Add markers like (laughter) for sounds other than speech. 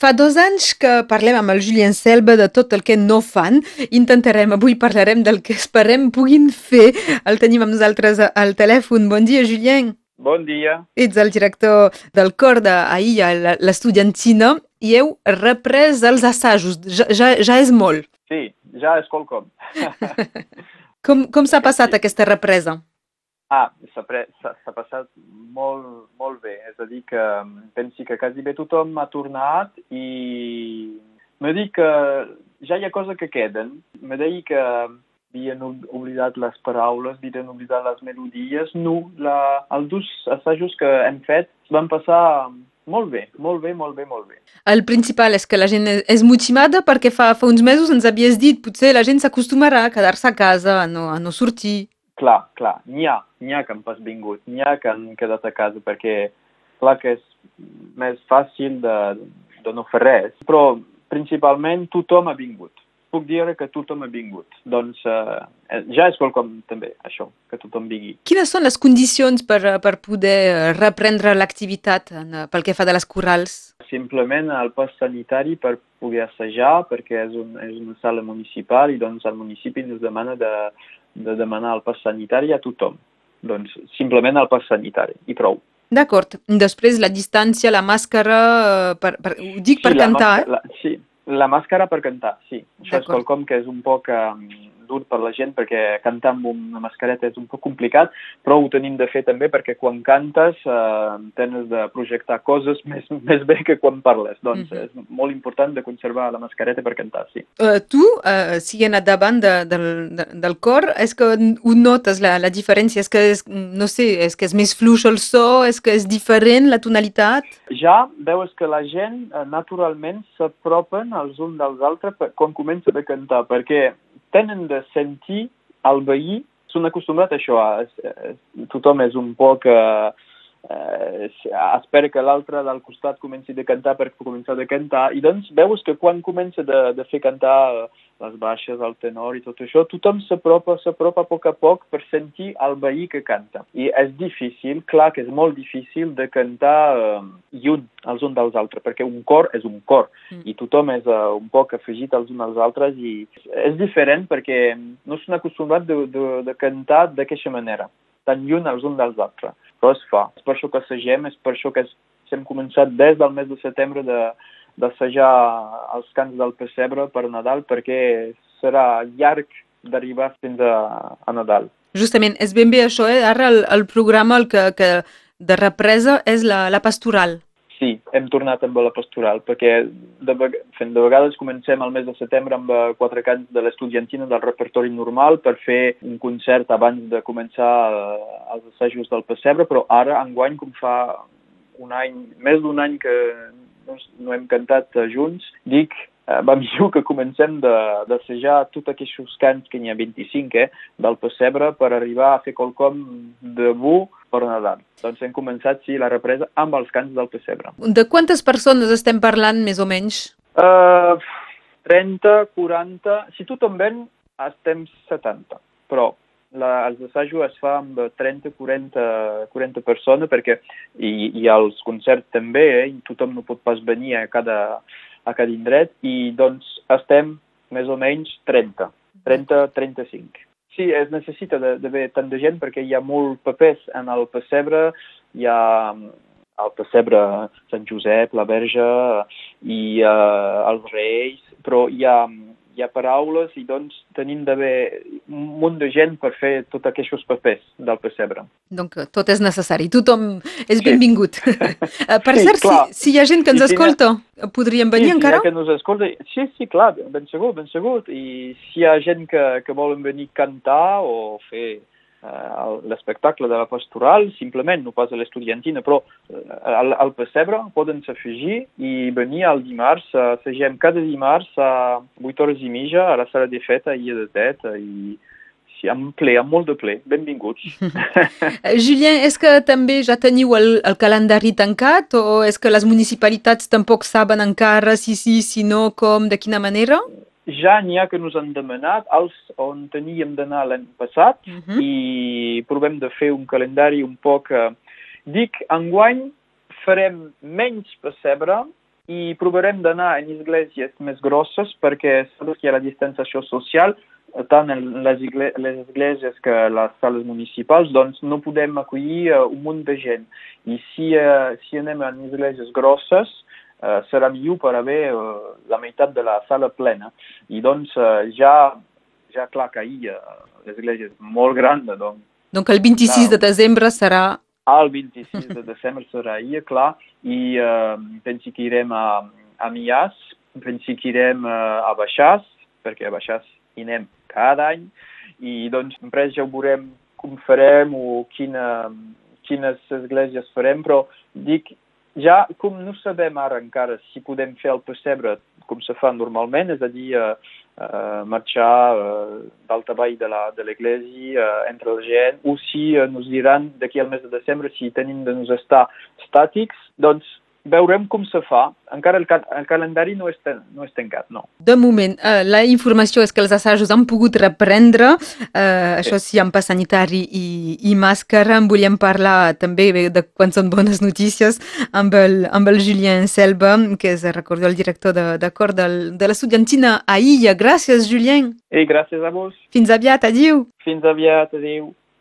Fa dos anys que parlem amb el Julien Selva de tot el que no fan. Intentarem, avui parlarem del que esperem puguin fer. El tenim amb nosaltres al telèfon. Bon dia, Julien. Bon dia. Ets el director del cor d'AIA, l'estudiantina, i heu reprès els assajos. Ja, ja, ja és molt. Sí, ja és quelcom. (laughs) com com s'ha passat aquesta represa? Ah, s'ha passat molt, molt bé. És a dir, que pensi que quasi bé tothom ha tornat i me dic que ja hi ha coses que queden. Me deia que havien oblidat les paraules, havien oblidat les melodies. No, la, els dos assajos que hem fet van passar molt bé, molt bé, molt bé, molt bé. El principal és que la gent és motivada perquè fa, fa uns mesos ens havies dit potser la gent s'acostumarà a quedar-se a casa, a no, a no sortir. Clar, clar, n'hi ha, n'hi ha que han pas vingut, n'hi ha que han quedat a casa perquè clar que és més fàcil de, de no fer res, però principalment tothom ha vingut. Puc dir que tothom ha vingut. Doncs eh, ja és quelcom també, això, que tothom vingui. Quines són les condicions per, per poder reprendre l'activitat pel que fa de les corrals? Simplement el pas sanitari per poder assajar, perquè és, un, és una sala municipal i doncs el municipi ens demana de, de demanar el pas sanitari a tothom. Doncs simplement el pas sanitari, i prou. D'acord. Després la distància, la màscara, eh, per, per, ho dic sí, per cantar, eh? La, sí, la màscara per cantar, sí. Això és quelcom que és un poc um, dur per la gent perquè cantar amb una mascareta és un poc complicat, però ho tenim de fer també perquè quan cantes eh, tens de projectar coses (laughs) més, més bé que quan parles. Doncs mm -hmm. és molt important de conservar la mascareta per cantar, sí. Uh, tu, uh, siguent a davant de, del, de, del cor, és que ho notes la, la diferència? És que, és, no sé, és que és més fluix el so? És que és diferent la tonalitat? Ja veus que la gent uh, naturalment s'apropen els uns dels altres quan comença a cantar, perquè tenen de sentir el veí, són acostumats a això, a, a, tothom és un poc... Uh, eh, espera que l'altre del costat comenci a cantar per començar a cantar i doncs veus que quan comença de, de fer cantar les baixes, el tenor i tot això, tothom s'apropa, s'apropa a poc a poc per sentir el veí que canta. I és difícil, clar que és molt difícil de cantar eh, lluny els uns dels altres, perquè un cor és un cor mm. i tothom és uh, un poc afegit els uns als altres i és diferent perquè no són acostumats de, de, de cantar d'aquesta manera, tan lluny els uns dels altres. Però es fa. És per això que assagem, és per això que hem començat des del mes de setembre d'assajar els cants del pessebre per Nadal perquè serà llarg d'arribar fins a, a Nadal. Justament, és ben bé això, eh? Ara el, el programa el que, que de represa és la, la pastoral. Sí, hem tornat amb la pastoral, perquè de, fent, de vegades comencem al mes de setembre amb eh, quatre cants de l'estudiantina del repertori normal per fer un concert abans de començar eh, els assajos del pessebre, però ara, enguany, com fa un any, més d'un any que no, no hem cantat uh, junts, dic, eh, va millor que comencem d'assajar tots aquests cants, que n'hi ha 25, eh, del pessebre, per arribar a fer qualcom de bu per Nadal. Doncs hem començat, sí, la represa amb els cants del pessebre. De quantes persones estem parlant, més o menys? Uh, 30, 40... Si tothom ven, estem 70, però la, els assajos es fa amb 30, 40, 40 persones perquè i, i els concerts també, eh, i tothom no pot pas venir a cada, a cada indret i doncs estem més o menys 30, 30, 35. Sí, es necessita d'haver tant de gent perquè hi ha molt papers en el pessebre, hi ha el pessebre Sant Josep, la Verge i uh, els Reis, però hi ha hi ha paraules i doncs tenim d'haver un munt de gent per fer tots aquests papers del pessebre. Donc tot és necessari, tothom és sí. benvingut. (laughs) Per sí, cert, si, si hi ha gent que ens I escolta, ha... podríem venir sí, encara? Si que ens escolta, sí, sí, clar, ben segur, ben segur. I si hi ha gent que, que volen venir cantar o fer l'espectacle de la pastoral, simplement, no pas a l'estudiantina, però eh, al, al pessebre poden s'afegir i venir al dimarts, eh, segem cada dimarts a 8 hores i mitja a la sala de feta i de tet i sí, amb ple, amb molt de ple. Benvinguts. Julien, és que també ja teniu el, el calendari tancat o és que les municipalitats tampoc saben encara si sí, si no, com, de quina manera? Ja n'hi ha que nos han demanat els on teníem d'anar l'any passat uh mhm. -huh. i provem de fer un calendari un poc... Eh, dic, enguany farem menys pessebre i provarem d'anar en esglésies més grosses perquè sabeu que hi ha la distanciació social, tant en les, igle les esglésies que les sales municipals, doncs no podem acollir uh, un munt de gent. I si, uh, si anem en esglésies grosses, uh, serà millor per haver uh, la meitat de la sala plena. I doncs uh, ja, ja clar que ahir uh, l'església és molt gran, doncs... Donc el 26 clar, de desembre serà... El 26 de desembre serà ahir, clar, i uh, pensi que irem a, a Mias, pensi que irem uh, a Baixàs, perquè a Baixàs hi anem cada any. I doncs després ja ho veurem com farem o quina, quines esglésies farem, però dic, ja com no sabem ara encara si podem fer el pessebre com se fa normalment, és a dir, uh, uh, marxar uh, d'alta vall de l'església uh, entre la gent, o si ens diran d'aquí al mes de desembre si tenim de nos estar estàtics, doncs veurem com se fa. Encara el, cal el calendari no és, no és tancat, no. De moment, eh, la informació és que els assajos han pogut reprendre, eh, això sí, amb pas sanitari i, i màscara. En volíem parlar també de quan són bones notícies amb el, amb el Julien Selva, que és, recordo, el director de, de de l'estudiantina a Illa. Gràcies, Julien. I gràcies a vos. Fins aviat, adiu. Fins aviat, adiu.